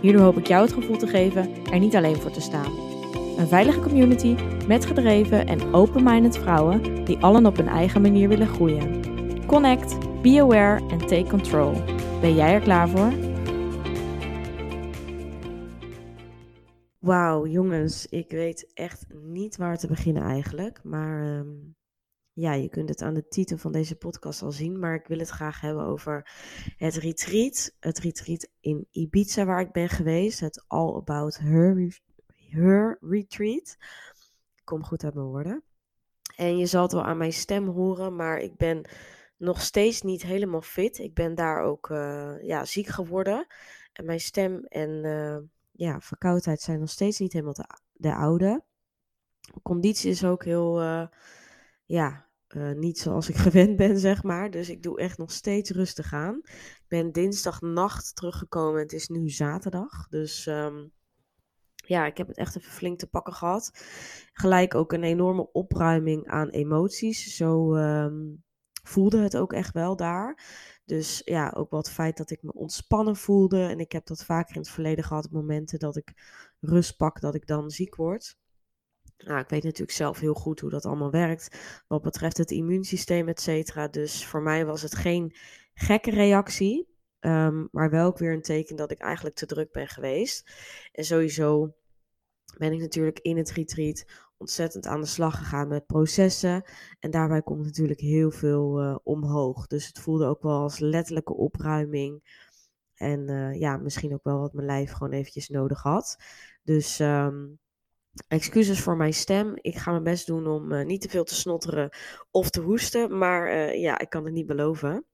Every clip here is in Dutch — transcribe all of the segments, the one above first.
Hierdoor hoop ik jou het gevoel te geven er niet alleen voor te staan. Een veilige community met gedreven en open-minded vrouwen die allen op hun eigen manier willen groeien. Connect, be aware en take control. Ben jij er klaar voor? Wauw, jongens, ik weet echt niet waar te beginnen eigenlijk. Maar ehm, ja, je kunt het aan de titel van deze podcast al zien. Maar ik wil het graag hebben over het retreat. Het retreat in Ibiza waar ik ben geweest. Het All About Her, her Retreat. Ik kom goed uit mijn woorden. En je zal het wel aan mijn stem horen, maar ik ben nog steeds niet helemaal fit. Ik ben daar ook eh, ja, ziek geworden. En mijn stem en eh, ja, verkoudheid zijn nog steeds niet helemaal de, de oude. Conditie is ook heel, eh, ja, eh, niet zoals ik gewend ben, zeg maar. Dus ik doe echt nog steeds rustig aan. Ik ben dinsdagnacht teruggekomen. Het is nu zaterdag. Dus ehm, ja, ik heb het echt even flink te pakken gehad. Gelijk ook een enorme opruiming aan emoties. Zo ehm, voelde het ook echt wel daar. Dus ja, ook wel het feit dat ik me ontspannen voelde. En ik heb dat vaker in het verleden gehad. Momenten dat ik rust pak, dat ik dan ziek word. Nou, ik weet natuurlijk zelf heel goed hoe dat allemaal werkt. Wat betreft het immuunsysteem, et cetera. Dus voor mij was het geen gekke reactie. ehm, maar wel ook weer een teken dat ik eigenlijk te druk ben geweest. En sowieso ben ik natuurlijk in het retreat ontzettend aan de slag gegaan met processen. En daarbij komt natuurlijk heel veel eh, omhoog. Dus het voelde ook wel als letterlijke opruiming. En eh, ja, misschien ook wel wat mijn lijf gewoon eventjes nodig had. Dus ehm, excuses voor mijn stem. Ik ga mijn best doen om eh, niet te veel te snotteren of te hoesten. Maar eh, ja, ik kan het niet beloven.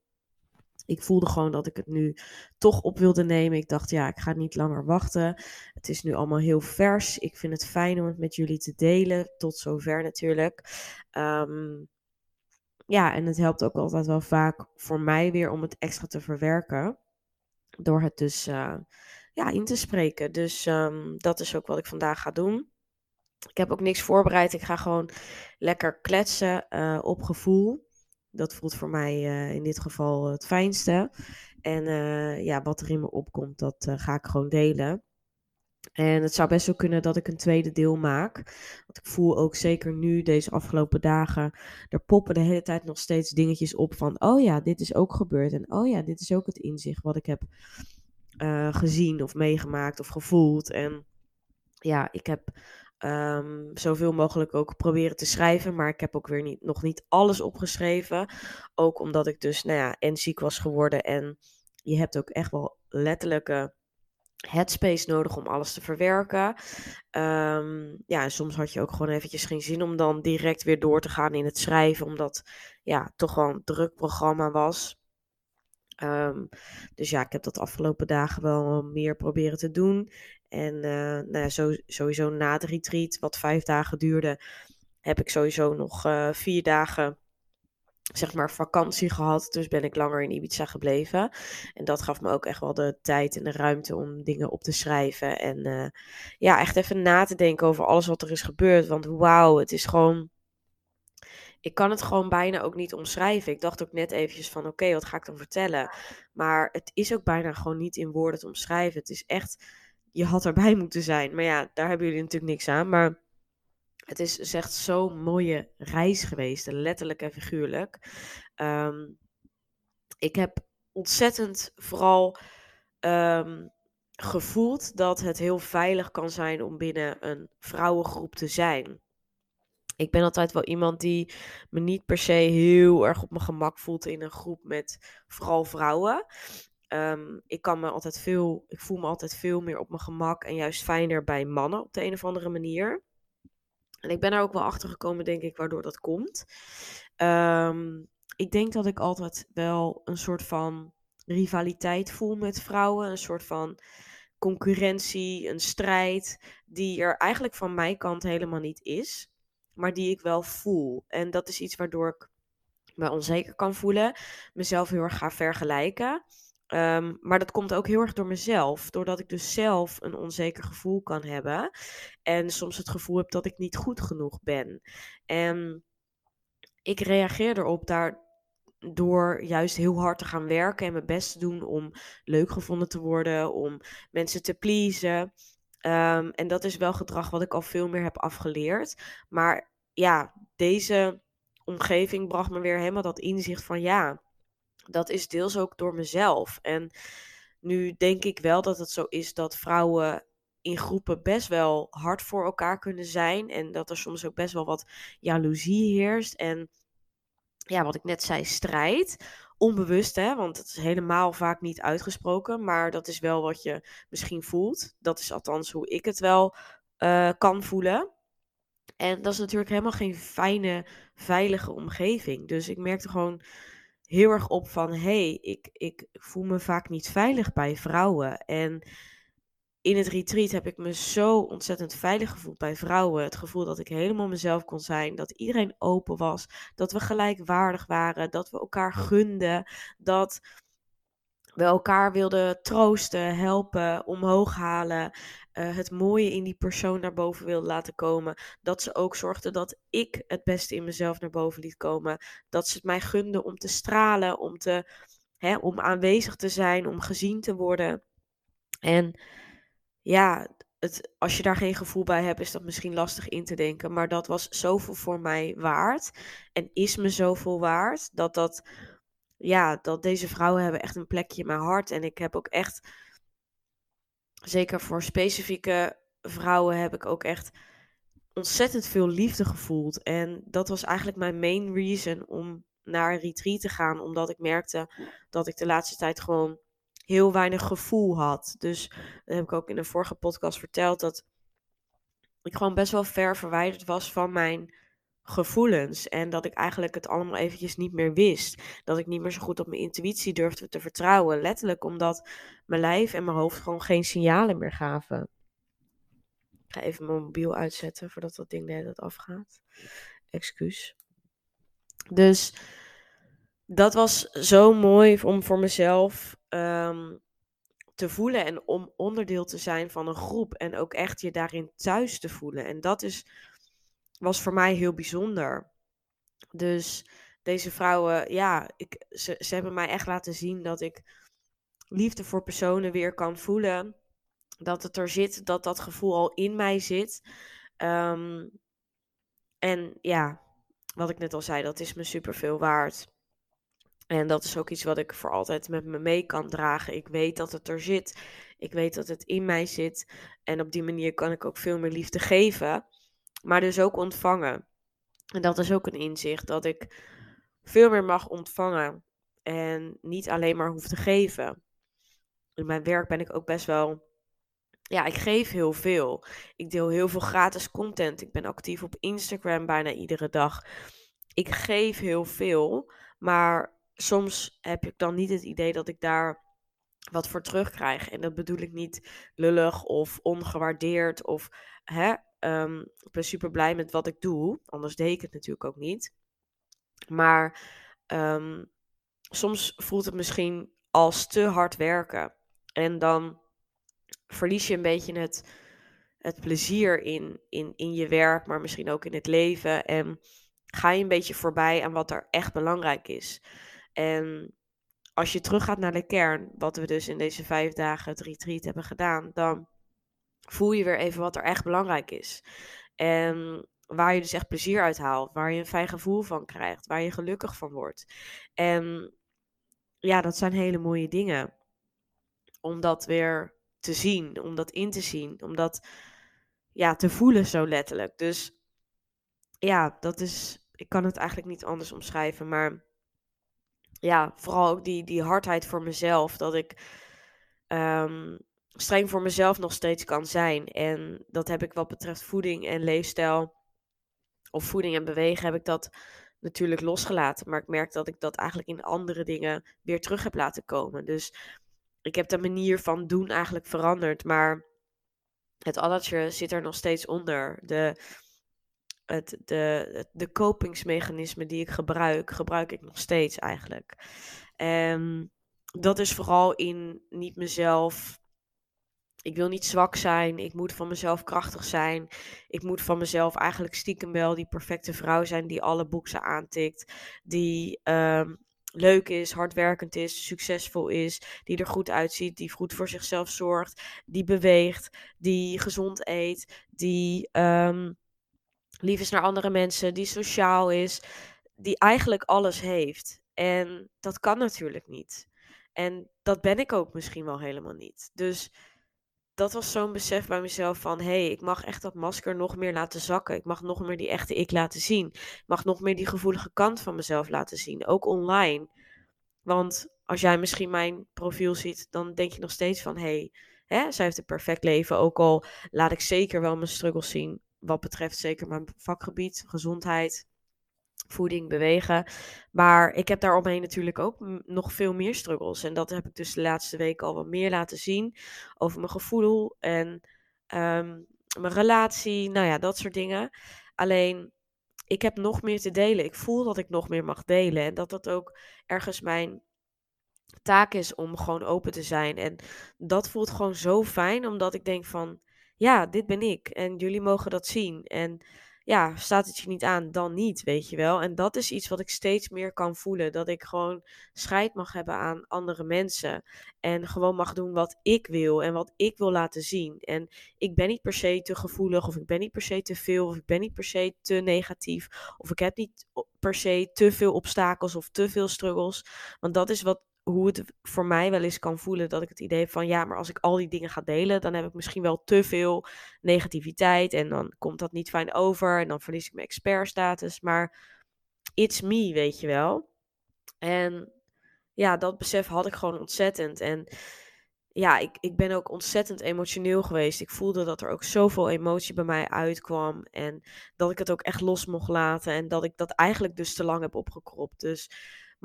Ik voelde gewoon dat ik het nu toch op wilde nemen. Ik dacht, ja, ik ga niet langer wachten. Het is nu allemaal heel vers. Ik vind het fijn om het met jullie te delen. Tot zover natuurlijk. Ehm, ja, en het helpt ook altijd wel vaak voor mij weer om het extra te verwerken. Door het dus eh, ja, in te spreken. Dus ehm, dat is ook wat ik vandaag ga doen. Ik heb ook niks voorbereid. Ik ga gewoon lekker kletsen eh, op gevoel. Dat voelt voor mij eh, in dit geval het fijnste. En eh, ja, wat er in me opkomt, dat ga ik gewoon delen. En het zou best wel kunnen dat ik een tweede deel maak. Want ik voel ook zeker nu, deze afgelopen dagen, er poppen de hele tijd nog steeds dingetjes op van, oh ja, dit is ook gebeurd. En oh ja, dit is ook het inzicht wat ik heb gezien of meegemaakt of gevoeld. En ja, ik heb ehm, zoveel mogelijk ook proberen te schrijven, maar ik heb ook weer niet, nog niet alles opgeschreven. Ook omdat ik dus, nou ja, en ziek was geworden en je hebt ook echt wel letterlijke headspace nodig om alles te verwerken. Ehm, ja, soms had je ook gewoon eventjes geen zin om dan direct weer door te gaan in het schrijven, omdat ja, toch wel een druk programma was. Ehm, dus ja, ik heb dat afgelopen dagen wel meer proberen te doen. En eh, nou sowieso na het retreat, wat vijf dagen duurde, heb ik sowieso nog eh, vier dagen zeg maar vakantie gehad. Dus ben ik langer in Ibiza gebleven. En dat gaf me ook echt wel de tijd en de ruimte om dingen op te schrijven. En eh, ja, echt even na te denken over alles wat er is gebeurd. Want wauw, het is gewoon... Ik kan het gewoon bijna ook niet omschrijven. Ik dacht ook net eventjes van, oké, wat ga ik dan vertellen? Maar het is ook bijna gewoon niet in woorden te omschrijven. Het is echt, je had erbij moeten zijn. Maar ja, daar hebben jullie natuurlijk niks aan. Maar het is, is echt zo'n mooie reis geweest, letterlijk en figuurlijk. Ehm, ik heb ontzettend vooral ehm, gevoeld dat het heel veilig kan zijn om binnen een vrouwengroep te zijn. Ik ben altijd wel iemand die me niet per se heel erg op mijn gemak voelt in een groep met vooral vrouwen. Ehm, ik kan me altijd veel, ik voel me altijd veel meer op mijn gemak en juist fijner bij mannen op de een of andere manier. En ik ben er ook wel achter gekomen, denk ik, waardoor dat komt. Ehm, ik denk dat ik altijd wel een soort van rivaliteit voel met vrouwen. Een soort van concurrentie, een strijd, die er eigenlijk van mijn kant helemaal niet is, maar die ik wel voel. En dat is iets waardoor ik me onzeker kan voelen, mezelf heel erg ga vergelijken. Ehm, maar dat komt ook heel erg door mezelf, doordat ik dus zelf een onzeker gevoel kan hebben en soms het gevoel heb dat ik niet goed genoeg ben. En ik reageer erop daar door juist heel hard te gaan werken en mijn best te doen om leuk gevonden te worden, om mensen te pleasen. Ehm, en dat is wel gedrag wat ik al veel meer heb afgeleerd. Maar ja, deze omgeving bracht me weer helemaal dat inzicht van ja, dat is deels ook door mezelf. En nu denk ik wel dat het zo is dat vrouwen in groepen best wel hard voor elkaar kunnen zijn. En dat er soms ook best wel wat jaloezie heerst. En ja, wat ik net zei, strijd. Onbewust, hè, want het is helemaal vaak niet uitgesproken. Maar dat is wel wat je misschien voelt. Dat is althans hoe ik het wel uh, kan voelen. En dat is natuurlijk helemaal geen fijne, veilige omgeving. Dus ik merkte gewoon heel erg op van, hé, hey, ik, ik voel me vaak niet veilig bij vrouwen. En in het retreat heb ik me zo ontzettend veilig gevoeld bij vrouwen. Het gevoel dat ik helemaal mezelf kon zijn, dat iedereen open was, dat we gelijkwaardig waren, dat we elkaar gunden, dat we elkaar wilden troosten, helpen, omhoog halen. Uh, het mooie in die persoon naar boven wilden laten komen. Dat ze ook zorgde dat ik het beste in mezelf naar boven liet komen. Dat ze het mij gunden om te stralen, om, te, hè, om aanwezig te zijn, om gezien te worden. En ja, het, als je daar geen gevoel bij hebt, is dat misschien lastig in te denken. Maar dat was zoveel voor mij waard. En is me zoveel waard. Dat dat ja, dat deze vrouwen hebben echt een plekje in mijn hart. En ik heb ook echt, zeker voor specifieke vrouwen, heb ik ook echt ontzettend veel liefde gevoeld. En dat was eigenlijk mijn main reason om naar een retreat te gaan. Omdat ik merkte dat ik de laatste tijd gewoon heel weinig gevoel had. Dus dat heb ik ook in de vorige podcast verteld. Dat ik gewoon best wel ver verwijderd was van mijn gevoelens. En dat ik eigenlijk het allemaal eventjes niet meer wist. Dat ik niet meer zo goed op mijn intuïtie durfde te vertrouwen. Letterlijk omdat mijn lijf en mijn hoofd gewoon geen signalen meer gaven. Ik ga even mijn mobiel uitzetten voordat dat ding net afgaat. Excuus. Dus dat was zo mooi om voor mezelf um, te voelen en om onderdeel te zijn van een groep. En ook echt je daarin thuis te voelen. En dat is was voor mij heel bijzonder. Dus deze vrouwen, ja, ik, ze, ze hebben mij echt laten zien dat ik liefde voor personen weer kan voelen. Dat het er zit, dat dat gevoel al in mij zit. Um, en ja, wat ik net al zei, dat is me super veel waard. En dat is ook iets wat ik voor altijd met me mee kan dragen. Ik weet dat het er zit. Ik weet dat het in mij zit. En op die manier kan ik ook veel meer liefde geven maar dus ook ontvangen. En dat is ook een inzicht dat ik veel meer mag ontvangen en niet alleen maar hoef te geven. In mijn werk ben ik ook best wel. Ja, ik geef heel veel. Ik deel heel veel gratis content. Ik ben actief op Instagram bijna iedere dag. Ik geef heel veel, maar soms heb ik dan niet het idee dat ik daar wat voor terugkrijg. En dat bedoel ik niet lullig of ongewaardeerd of hè, Um, ik ben super blij met wat ik doe. Anders deed ik het natuurlijk ook niet. Maar um, soms voelt het misschien als te hard werken. En dan verlies je een beetje het, het plezier in, in, in je werk, maar misschien ook in het leven. En ga je een beetje voorbij aan wat er echt belangrijk is. En als je teruggaat naar de kern, wat we dus in deze vijf dagen het retreat hebben gedaan, dan voel je weer even wat er echt belangrijk is. En waar je dus echt plezier uit haalt, waar je een fijn gevoel van krijgt, waar je gelukkig van wordt. En ja, dat zijn hele mooie dingen. Om dat weer te zien, om dat in te zien, om dat ja, te voelen zo letterlijk. Dus ja, dat is, ik kan het eigenlijk niet anders omschrijven, maar ja, vooral ook die, die hardheid voor mezelf, dat ik um, streng voor mezelf nog steeds kan zijn. En dat heb ik wat betreft voeding en leefstijl, of voeding en bewegen, heb ik dat natuurlijk losgelaten. Maar ik merk dat ik dat eigenlijk in andere dingen weer terug heb laten komen. Dus ik heb de manier van doen eigenlijk veranderd, maar het addertje zit er nog steeds onder. De, het, de, de kopingsmechanismen die ik gebruik, gebruik ik nog steeds eigenlijk. En dat is vooral in niet mezelf. Ik wil niet zwak zijn. Ik moet van mezelf krachtig zijn. Ik moet van mezelf eigenlijk stiekem wel die perfecte vrouw zijn die alle boeken aantikt. Die ehm, leuk is, hardwerkend is, succesvol is, die er goed uitziet, die goed voor zichzelf zorgt, die beweegt, die gezond eet, die um, lief is naar andere mensen, die sociaal is, die eigenlijk alles heeft. En dat kan natuurlijk niet. En dat ben ik ook misschien wel helemaal niet. Dus dat was zo'n besef bij mezelf van... hé, hey, ik mag echt dat masker nog meer laten zakken. Ik mag nog meer die echte ik laten zien. Ik mag nog meer die gevoelige kant van mezelf laten zien. Ook online. Want als jij misschien mijn profiel ziet... dan denk je nog steeds van... hé, hey, zij heeft een perfect leven. Ook al laat ik zeker wel mijn struggles zien... wat betreft zeker mijn vakgebied, gezondheid voeding, bewegen. Maar ik heb daaromheen natuurlijk ook nog veel meer struggles. En dat heb ik dus de laatste weken al wat meer laten zien. Over mijn gevoel en ehm, mijn relatie. Nou ja, dat soort dingen. Alleen, ik heb nog meer te delen. Ik voel dat ik nog meer mag delen. En dat dat ook ergens mijn taak is om gewoon open te zijn. En dat voelt gewoon zo fijn, omdat ik denk van, ja, dit ben ik. En jullie mogen dat zien. En ja, staat het je niet aan, dan niet, weet je wel. En dat is iets wat ik steeds meer kan voelen. Dat ik gewoon scheid mag hebben aan andere mensen. En gewoon mag doen wat ik wil en wat ik wil laten zien. En ik ben niet per se te gevoelig, of ik ben niet per se te veel, of ik ben niet per se te negatief. Of ik heb niet per se te veel obstakels of te veel struggles. Want dat is wat hoe het voor mij wel eens kan voelen. Dat ik het idee heb van ja, maar als ik al die dingen ga delen, dan heb ik misschien wel te veel negativiteit. En dan komt dat niet fijn over. En dan verlies ik mijn expertstatus. Maar it's me, weet je wel. En ja, dat besef had ik gewoon ontzettend. En ja, ik, ik ben ook ontzettend emotioneel geweest. Ik voelde dat er ook zoveel emotie bij mij uitkwam. En dat ik het ook echt los mocht laten. En dat ik dat eigenlijk dus te lang heb opgekropt. Dus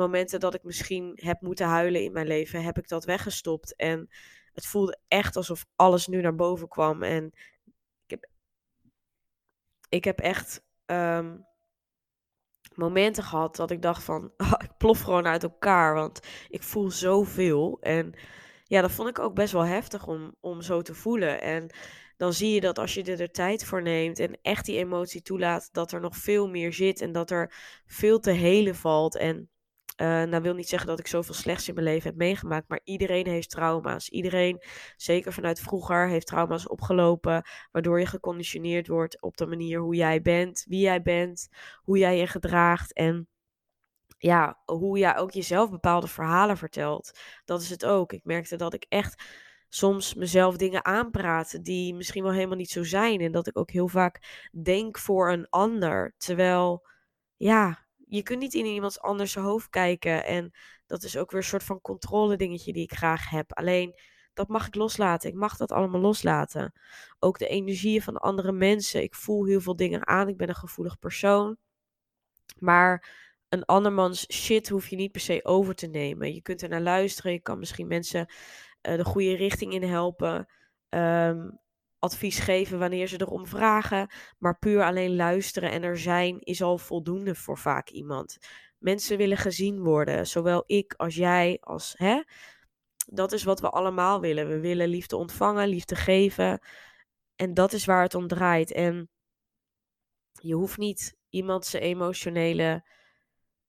momenten dat ik misschien heb moeten huilen in mijn leven, heb ik dat weggestopt. En het voelde echt alsof alles nu naar boven kwam. En ik heb, ik heb echt ehm, momenten gehad dat ik dacht van, oh, ik plof gewoon uit elkaar, want ik voel zoveel. En ja, dat vond ik ook best wel heftig om, om zo te voelen. En dan zie je dat als je er tijd voor neemt en echt die emotie toelaat, dat er nog veel meer zit en dat er veel te helen valt. En uh, nou wil niet zeggen dat ik zoveel slechts in mijn leven heb meegemaakt, maar iedereen heeft trauma's. Iedereen, zeker vanuit vroeger, heeft trauma's opgelopen, waardoor je geconditioneerd wordt op de manier hoe jij bent, wie jij bent, hoe jij je gedraagt en ja, hoe jij ook jezelf bepaalde verhalen vertelt. Dat is het ook. Ik merkte dat ik echt soms mezelf dingen aanpraat die misschien wel helemaal niet zo zijn en dat ik ook heel vaak denk voor een ander, terwijl ja, je kunt niet in iemands anders hoofd kijken. En dat is ook weer een soort van controle dingetje die ik graag heb. Alleen dat mag ik loslaten. Ik mag dat allemaal loslaten. Ook de energieën van andere mensen. Ik voel heel veel dingen aan. Ik ben een gevoelig persoon. Maar een andermans shit hoef je niet per se over te nemen. Je kunt er naar luisteren. Je kan misschien mensen uh, de goede richting in helpen. Um, advies geven wanneer ze erom vragen. Maar puur alleen luisteren en er zijn is al voldoende voor vaak iemand. Mensen willen gezien worden, zowel ik als jij, als hè. Dat is wat we allemaal willen. We willen liefde ontvangen, liefde geven. En dat is waar het om draait. En je hoeft niet iemand zijn emotionele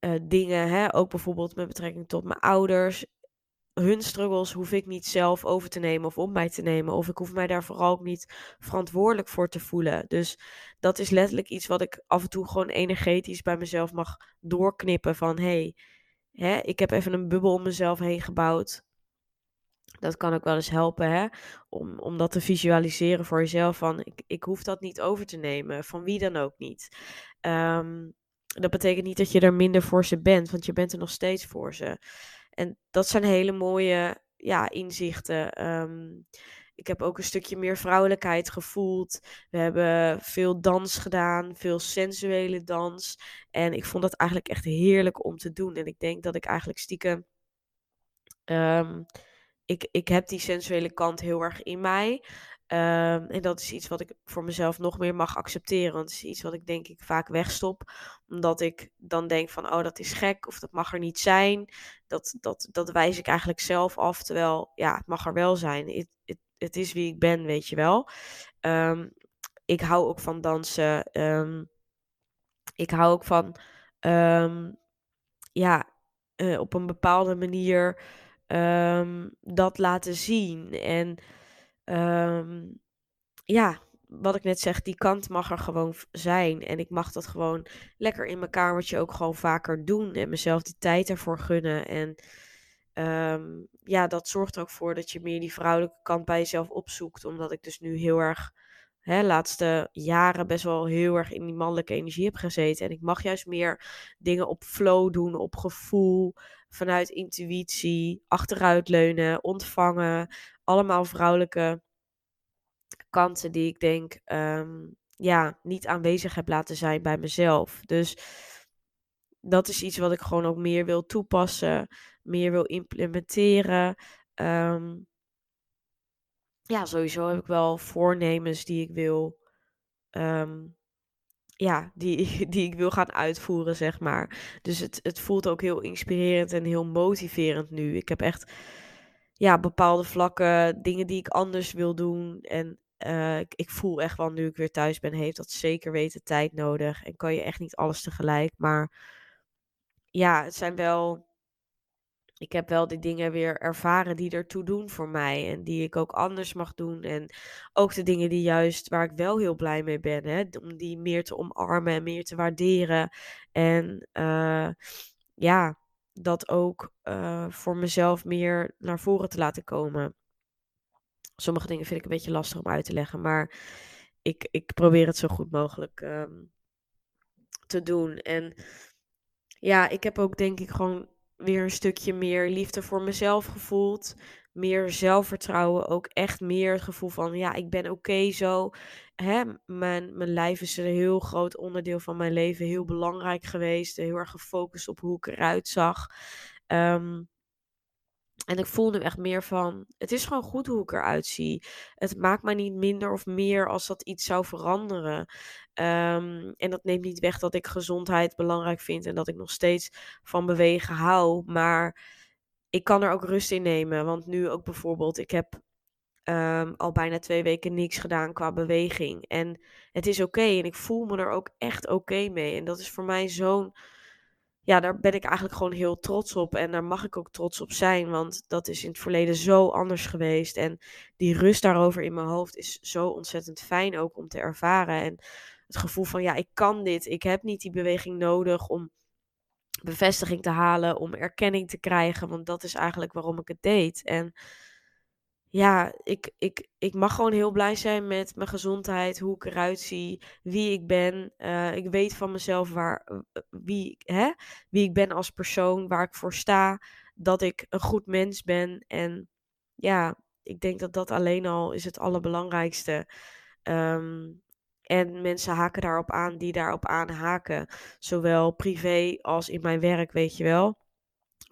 uh, dingen, hè, ook bijvoorbeeld met betrekking tot mijn ouders, hun struggles hoef ik niet zelf over te nemen of om mij te nemen. Of ik hoef mij daar vooral ook niet verantwoordelijk voor te voelen. Dus dat is letterlijk iets wat ik af en toe gewoon energetisch bij mezelf mag doorknippen. Van hé, hey, ik heb even een bubbel om mezelf heen gebouwd. Dat kan ook wel eens helpen, hè? Om, om dat te visualiseren voor jezelf. Van ik, ik hoef dat niet over te nemen, van wie dan ook niet. Um, dat betekent niet dat je er minder voor ze bent, want je bent er nog steeds voor ze. En dat zijn hele mooie ja, inzichten. Um, ik heb ook een stukje meer vrouwelijkheid gevoeld. We hebben veel dans gedaan, veel sensuele dans. En ik vond dat eigenlijk echt heerlijk om te doen. En ik denk dat ik eigenlijk stiekem. Um, ik, ik heb die sensuele kant heel erg in mij. Ehm, en dat is iets wat ik voor mezelf nog meer mag accepteren. Want het is iets wat ik denk ik vaak wegstop. Omdat ik dan denk van, oh dat is gek of dat mag er niet zijn. Dat, dat, dat wijs ik eigenlijk zelf af. Terwijl, ja, het mag er wel zijn. Het, is wie ik ben, weet je wel. Ehm, ik hou ook van dansen. Ehm, ik hou ook van, ja, uh, op een bepaalde manier dat laten zien. En um, ja, wat ik net zeg, die kant mag er gewoon zijn. En ik mag dat gewoon lekker in mijn kamertje ook gewoon vaker doen. En mezelf die tijd ervoor gunnen. En um, ja, dat zorgt er ook voor dat je meer die vrouwelijke kant bij jezelf opzoekt. Omdat ik dus nu heel erg, hè, laatste jaren best wel heel erg in die mannelijke energie heb gezeten. En ik mag juist meer dingen op flow doen, op gevoel, vanuit intuïtie, achteruitleunen, ontvangen allemaal vrouwelijke kanten die ik denk ehm, ja, niet aanwezig heb laten zijn bij mezelf. Dus dat is iets wat ik gewoon ook meer wil toepassen, meer wil implementeren. Ehm, ja, sowieso heb ik wel voornemens die ik wil. Ehm, ja, die, die ik wil gaan uitvoeren, zeg maar. Dus het, het voelt ook heel inspirerend en heel motiverend nu. Ik heb echt ja, bepaalde vlakken, dingen die ik anders wil doen. En uh, ik, voel echt wel, nu ik weer thuis ben, heeft dat zeker weten tijd nodig. En kan je echt niet alles tegelijk. Maar ja, het zijn wel. Ik heb wel die dingen weer ervaren die ertoe doen voor mij. En die ik ook anders mag doen. En ook de dingen die juist waar ik wel heel blij mee ben. Hè, om die meer te omarmen en meer te waarderen. En uh, ja, dat ook uh, voor mezelf meer naar voren te laten komen. Sommige dingen vind ik een beetje lastig om uit te leggen, maar ik, ik probeer het zo goed mogelijk um, te doen. En ja, ik heb ook denk ik gewoon weer een stukje meer liefde voor mezelf gevoeld. Meer zelfvertrouwen. Ook echt meer het gevoel van, ja, ik ben oké zo. Hè, mijn, mijn lijf is een heel groot onderdeel van mijn leven. Heel belangrijk geweest. Heel erg gefocust op hoe ik eruit zag. Um, en ik voel nu echt meer van, het is gewoon goed hoe ik eruit zie. Het maakt mij niet minder of meer als dat iets zou veranderen. Um, en dat neemt niet weg dat ik gezondheid belangrijk vind en dat ik nog steeds van bewegen hou. Maar ik kan er ook rust in nemen. Want nu ook bijvoorbeeld, ik heb um, al bijna twee weken niks gedaan qua beweging. En het is oké en ik voel me er ook echt oké mee. En dat is voor mij zo'n ja, daar ben ik eigenlijk gewoon heel trots op. En daar mag ik ook trots op zijn, want dat is in het verleden zo anders geweest. En die rust daarover in mijn hoofd is zo ontzettend fijn ook om te ervaren. En het gevoel van, ja, ik kan dit. Ik heb niet die beweging nodig om bevestiging te halen, om erkenning te krijgen. Want dat is eigenlijk waarom ik het deed. En ja, ik, ik, ik mag gewoon heel blij zijn met mijn gezondheid, hoe ik eruit zie, wie ik ben. Uh, ik weet van mezelf waar, eh, wie, hè, wie ik ben als persoon, waar ik voor sta, dat ik een goed mens ben. En ja, ik denk dat dat alleen al is het allerbelangrijkste. Um, en mensen haken daarop aan die daarop aanhaken. Zowel privé als in mijn werk, weet je wel.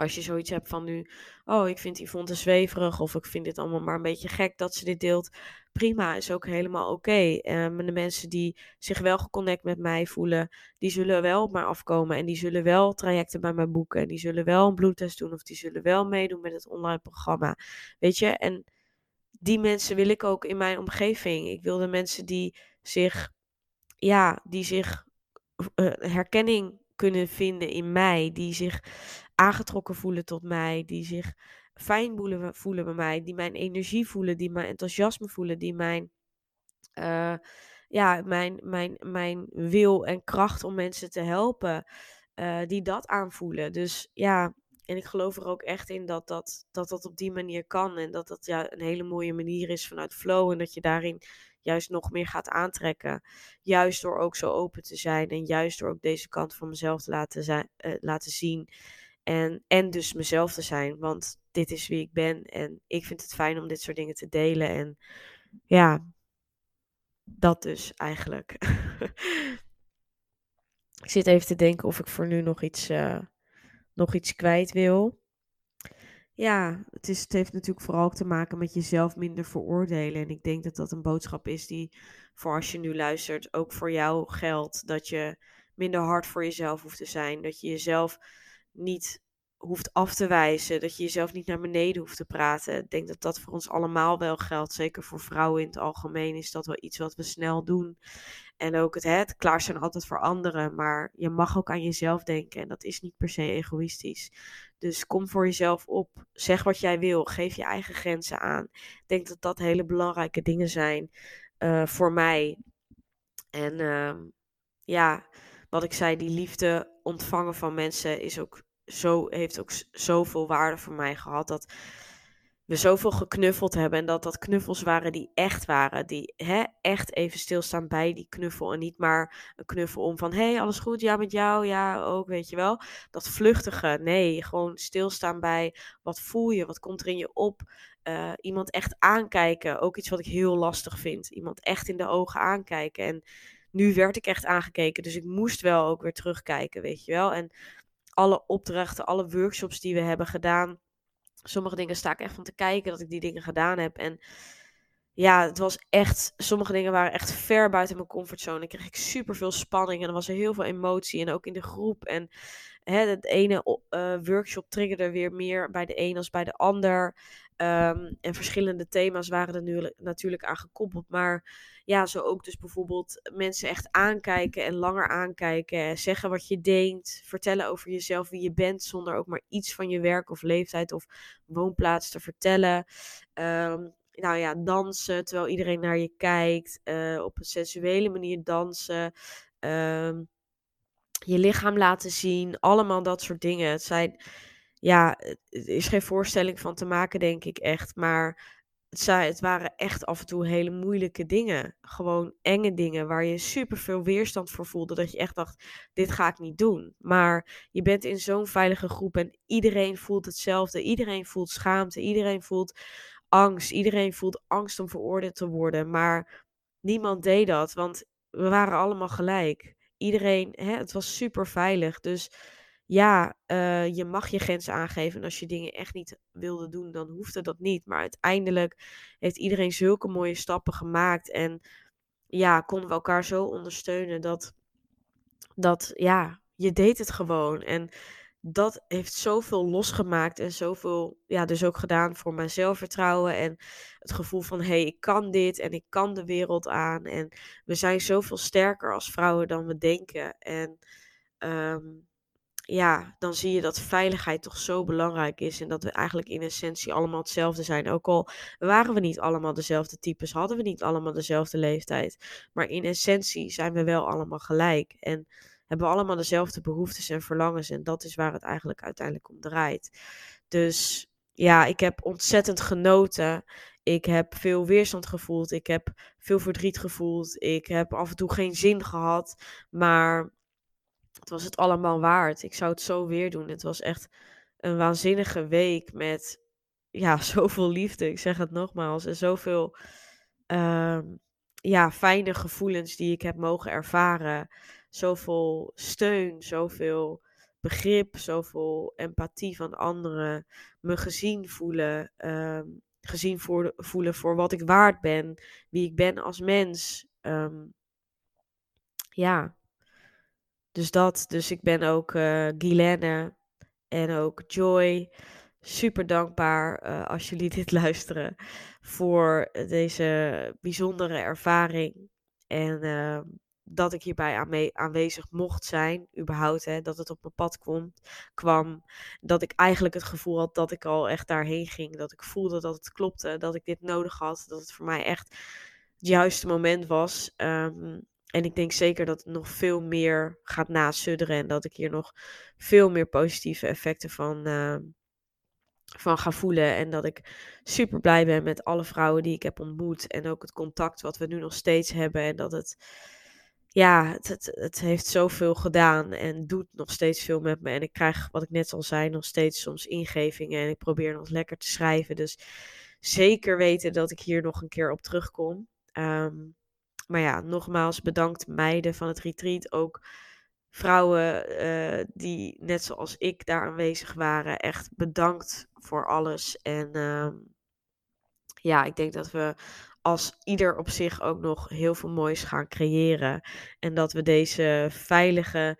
Als je zoiets hebt van nu, oh, ik vind Yvonne te zweverig of ik vind dit allemaal maar een beetje gek dat ze dit deelt. Prima, is ook helemaal oké. Okay. Ehm, de mensen die zich wel geconnect met mij voelen, die zullen wel op mij afkomen en die zullen wel trajecten bij mij boeken. En die zullen wel een bloedtest doen of die zullen wel meedoen met het online programma. Weet je, en die mensen wil ik ook in mijn omgeving. Ik wil de mensen die zich, ja, die zich uh, herkenning kunnen vinden in mij, die zich aangetrokken voelen tot mij, die zich fijn voelen, voelen bij mij, die mijn energie voelen, die mijn enthousiasme voelen, die mijn, uh, ja, mijn, mijn, mijn wil en kracht om mensen te helpen, uh, die dat aanvoelen. Dus ja, en ik geloof er ook echt in dat dat, dat dat op die manier kan en dat dat ja, een hele mooie manier is vanuit flow en dat je daarin juist nog meer gaat aantrekken. Juist door ook zo open te zijn en juist door ook deze kant van mezelf te laten, zijn, uh, laten zien. En, en dus mezelf te zijn, want dit is wie ik ben. En ik vind het fijn om dit soort dingen te delen. En ja, dat dus eigenlijk. ik zit even te denken of ik voor nu nog iets, uh, nog iets kwijt wil. ja, het, is, het heeft natuurlijk vooral ook te maken met jezelf minder veroordelen. En ik denk dat dat een boodschap is die, voor als je nu luistert, ook voor jou geldt. Dat je minder hard voor jezelf hoeft te zijn. Dat je jezelf niet hoeft af te wijzen. Dat je jezelf niet naar beneden hoeft te praten. Ik denk dat dat voor ons allemaal wel geldt. Zeker voor vrouwen in het algemeen is dat wel iets wat we snel doen. En ook het, het klaar zijn altijd voor anderen. Maar je mag ook aan jezelf denken. En dat is niet per se egoïstisch. Dus kom voor jezelf op. Zeg wat jij wil. Geef je eigen grenzen aan. Ik denk dat dat hele belangrijke dingen zijn uh, voor mij. En uh, ja, wat ik zei, die liefde ontvangen van mensen is ook zo, heeft ook zoveel waarde voor mij gehad. Dat we zoveel geknuffeld hebben. En dat dat knuffels waren die echt waren. Die hè, echt even stilstaan bij die knuffel. En niet maar een knuffel om van... Hey, alles goed? Ja, met jou? Ja, ook, weet je wel. Dat vluchtige. Nee, gewoon stilstaan bij... Wat voel je? Wat komt er in je op? Uh, iemand echt aankijken. Ook iets wat ik heel lastig vind. Iemand echt in de ogen aankijken. En nu werd ik echt aangekeken. Dus ik moest wel ook weer terugkijken, weet je wel. En alle opdrachten, alle workshops die we hebben gedaan. Sommige dingen sta ik echt van te kijken dat ik die dingen gedaan heb. En ja, het was echt. Sommige dingen waren echt ver buiten mijn comfortzone. Ik kreeg ik super veel spanning en er was er heel veel emotie. En ook in de groep. En het ene uh, workshop triggerde weer meer bij de een als bij de ander. Um, en verschillende thema's waren er nu natuurlijk aan gekoppeld. Maar ja, zo ook dus bijvoorbeeld mensen echt aankijken en langer aankijken. Zeggen wat je denkt. Vertellen over jezelf, wie je bent. Zonder ook maar iets van je werk of leeftijd of woonplaats te vertellen. Um, nou ja, dansen terwijl iedereen naar je kijkt. Uh, op een sensuele manier dansen. Um, je lichaam laten zien. Allemaal dat soort dingen. Het zijn ja, er is geen voorstelling van te maken, denk ik echt. Maar het, het waren echt af en toe hele moeilijke dingen. Gewoon enge dingen waar je super veel weerstand voor voelde. Dat je echt dacht: dit ga ik niet doen. Maar je bent in zo'n veilige groep en iedereen voelt hetzelfde. Iedereen voelt schaamte. Iedereen voelt angst. Iedereen voelt angst om veroordeeld te worden. Maar niemand deed dat, want we waren allemaal gelijk. Iedereen, hè, het was super veilig. Dus ja, uh, je mag je grenzen aangeven. En als je dingen echt niet wilde doen, dan hoefde dat niet. Maar uiteindelijk heeft iedereen zulke mooie stappen gemaakt. En ja, konden we elkaar zo ondersteunen dat, dat ja, je deed het gewoon. En dat heeft zoveel losgemaakt en zoveel, ja, dus ook gedaan voor mijn zelfvertrouwen en het gevoel van, hé, hey, ik kan dit en ik kan de wereld aan. En we zijn zoveel sterker als vrouwen dan we denken. En um, ja, dan zie je dat veiligheid toch zo belangrijk is. En dat we eigenlijk in essentie allemaal hetzelfde zijn. Ook al waren we niet allemaal dezelfde types, hadden we niet allemaal dezelfde leeftijd. Maar in essentie zijn we wel allemaal gelijk. En hebben we allemaal dezelfde behoeftes en verlangens. En dat is waar het eigenlijk uiteindelijk om draait. Dus ja, ik heb ontzettend genoten. Ik heb veel weerstand gevoeld. Ik heb veel verdriet gevoeld. Ik heb af en toe geen zin gehad. Maar het was het allemaal waard. Ik zou het zo weer doen. Het was echt een waanzinnige week met ja, zoveel liefde. Ik zeg het nogmaals. En zoveel uh, ja, fijne gevoelens die ik heb mogen ervaren. Zoveel steun, zoveel begrip, zoveel empathie van anderen. Me gezien voelen. Uh, gezien voelen voor wat ik waard ben. Wie ik ben als mens. Um, ja, dus dat. Dus ik ben ook uh, en ook Joy super dankbaar uh, als jullie dit luisteren voor deze bijzondere ervaring. En uh, dat ik hierbij aanwezig mocht zijn, überhaupt, hè, dat het op mijn pad kwam. Dat ik eigenlijk het gevoel had dat ik al echt daarheen ging. Dat ik voelde dat het klopte, dat ik dit nodig had. Dat het voor mij echt het juiste moment was. Um, en ik denk zeker dat het nog veel meer gaat nasudderen. En dat ik hier nog veel meer positieve effecten van, uh, van ga voelen. En dat ik super blij ben met alle vrouwen die ik heb ontmoet. En ook het contact wat we nu nog steeds hebben. En dat het, ja, het, het, heeft zoveel gedaan. En doet nog steeds veel met me. En ik krijg, wat ik net al zei, nog steeds soms ingevingen. En ik probeer nog lekker te schrijven. Dus zeker weten dat ik hier nog een keer op terugkom. Um, maar ja, nogmaals bedankt meiden van het retreat. Ook vrouwen uh, die net zoals ik daar aanwezig waren, echt bedankt voor alles. En uh, ja, ik denk dat we als ieder op zich ook nog heel veel moois gaan creëren. En dat we deze veilige,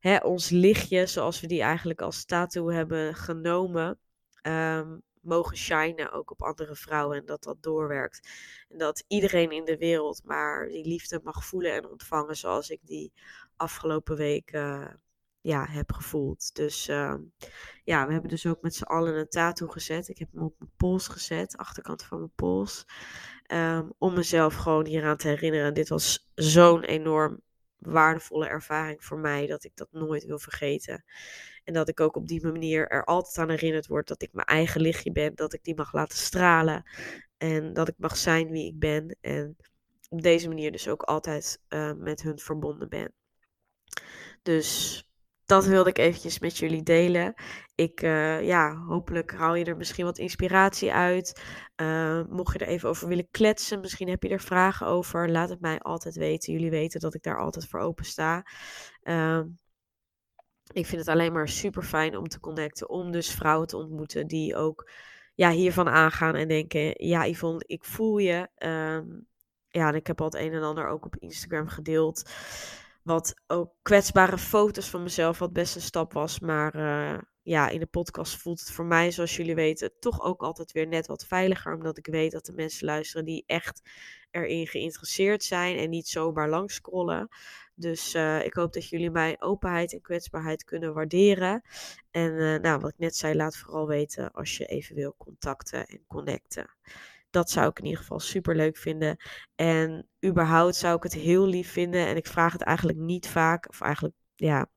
hè, ons lichtje, zoals we die eigenlijk als tattoo hebben genomen, um, mogen shinen ook op andere vrouwen en dat dat doorwerkt. En dat iedereen in de wereld maar die liefde mag voelen en ontvangen zoals ik die afgelopen week uh, ja, heb gevoeld. Dus uh, ja, we hebben dus ook met z'n allen een tattoo gezet. Ik heb hem op mijn pols gezet, achterkant van mijn pols. Um, om mezelf gewoon hieraan te herinneren. Dit was zo'n enorm waardevolle ervaring voor mij dat ik dat nooit wil vergeten. En dat ik ook op die manier er altijd aan herinnerd word dat ik mijn eigen lichtje ben, dat ik die mag laten stralen en dat ik mag zijn wie ik ben. En op deze manier dus ook altijd uh, met hun verbonden ben. Dus dat wilde ik eventjes met jullie delen. Ik, uh, ja, hopelijk haal je er misschien wat inspiratie uit. Uh, mocht je er even over willen kletsen, misschien heb je er vragen over, laat het mij altijd weten. Jullie weten dat ik daar altijd voor open sta. Uh, ik vind het alleen maar super fijn om te connecten, om dus vrouwen te ontmoeten die ook ja, hiervan aangaan en denken: ja, Yvonne, ik voel je. Ehm, ja, en ik heb al het een en ander ook op Instagram gedeeld. Wat ook kwetsbare foto's van mezelf, wat best een stap was. Maar uh, ja, in de podcast voelt het voor mij, zoals jullie weten, toch ook altijd weer net wat veiliger. Omdat ik weet dat de mensen luisteren die echt erin geïnteresseerd zijn en niet zomaar langs scrollen. Dus uh, ik hoop dat jullie mijn openheid en kwetsbaarheid kunnen waarderen. En uh, nou, wat ik net zei, laat vooral weten als je even wil contacten en connecten. Dat zou ik in ieder geval super leuk vinden. En überhaupt zou ik het heel lief vinden. En ik vraag het eigenlijk niet vaak. Of eigenlijk, ja,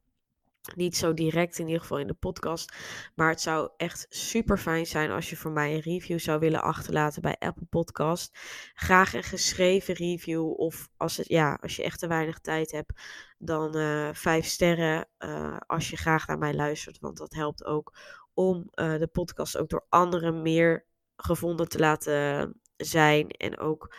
niet zo direct in ieder geval in de podcast. Maar het zou echt super fijn zijn als je voor mij een review zou willen achterlaten bij Apple Podcast. Graag een geschreven review. Of als, het, ja, als je echt te weinig tijd hebt, dan uh, vijf sterren. Uh, als je graag naar mij luistert. Want dat helpt ook om uh, de podcast ook door anderen meer gevonden te laten zijn. En ook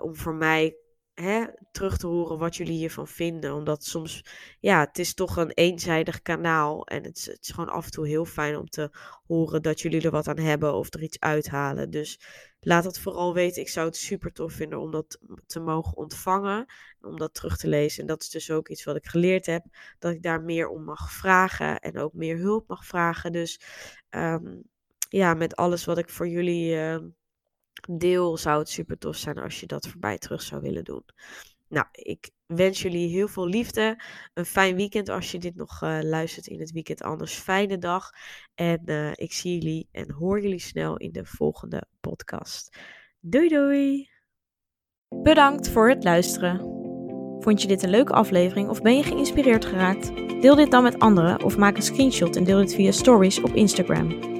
om voor mij hè, terug te horen wat jullie hiervan vinden. Omdat soms, ja, het is toch een eenzijdig kanaal. En het is, gewoon af en toe heel fijn om te horen dat jullie er wat aan hebben of er iets uithalen. Dus laat het vooral weten. Ik zou het super tof vinden om dat te mogen ontvangen. Om dat terug te lezen. En dat is dus ook iets wat ik geleerd heb. Dat ik daar meer om mag vragen. En ook meer hulp mag vragen. Dus um, ja, met alles wat ik voor jullie. Uh, deel, zou het super tof zijn als je dat voorbij terug zou willen doen. Nou, ik wens jullie heel veel liefde. Een fijn weekend als je dit nog uh, luistert in het weekend. Anders fijne dag. En uh, ik zie jullie en hoor jullie snel in de volgende podcast. Doei doei! Bedankt voor het luisteren. Vond je dit een leuke aflevering of ben je geïnspireerd geraakt? Deel dit dan met anderen of maak een screenshot en deel dit via stories op Instagram.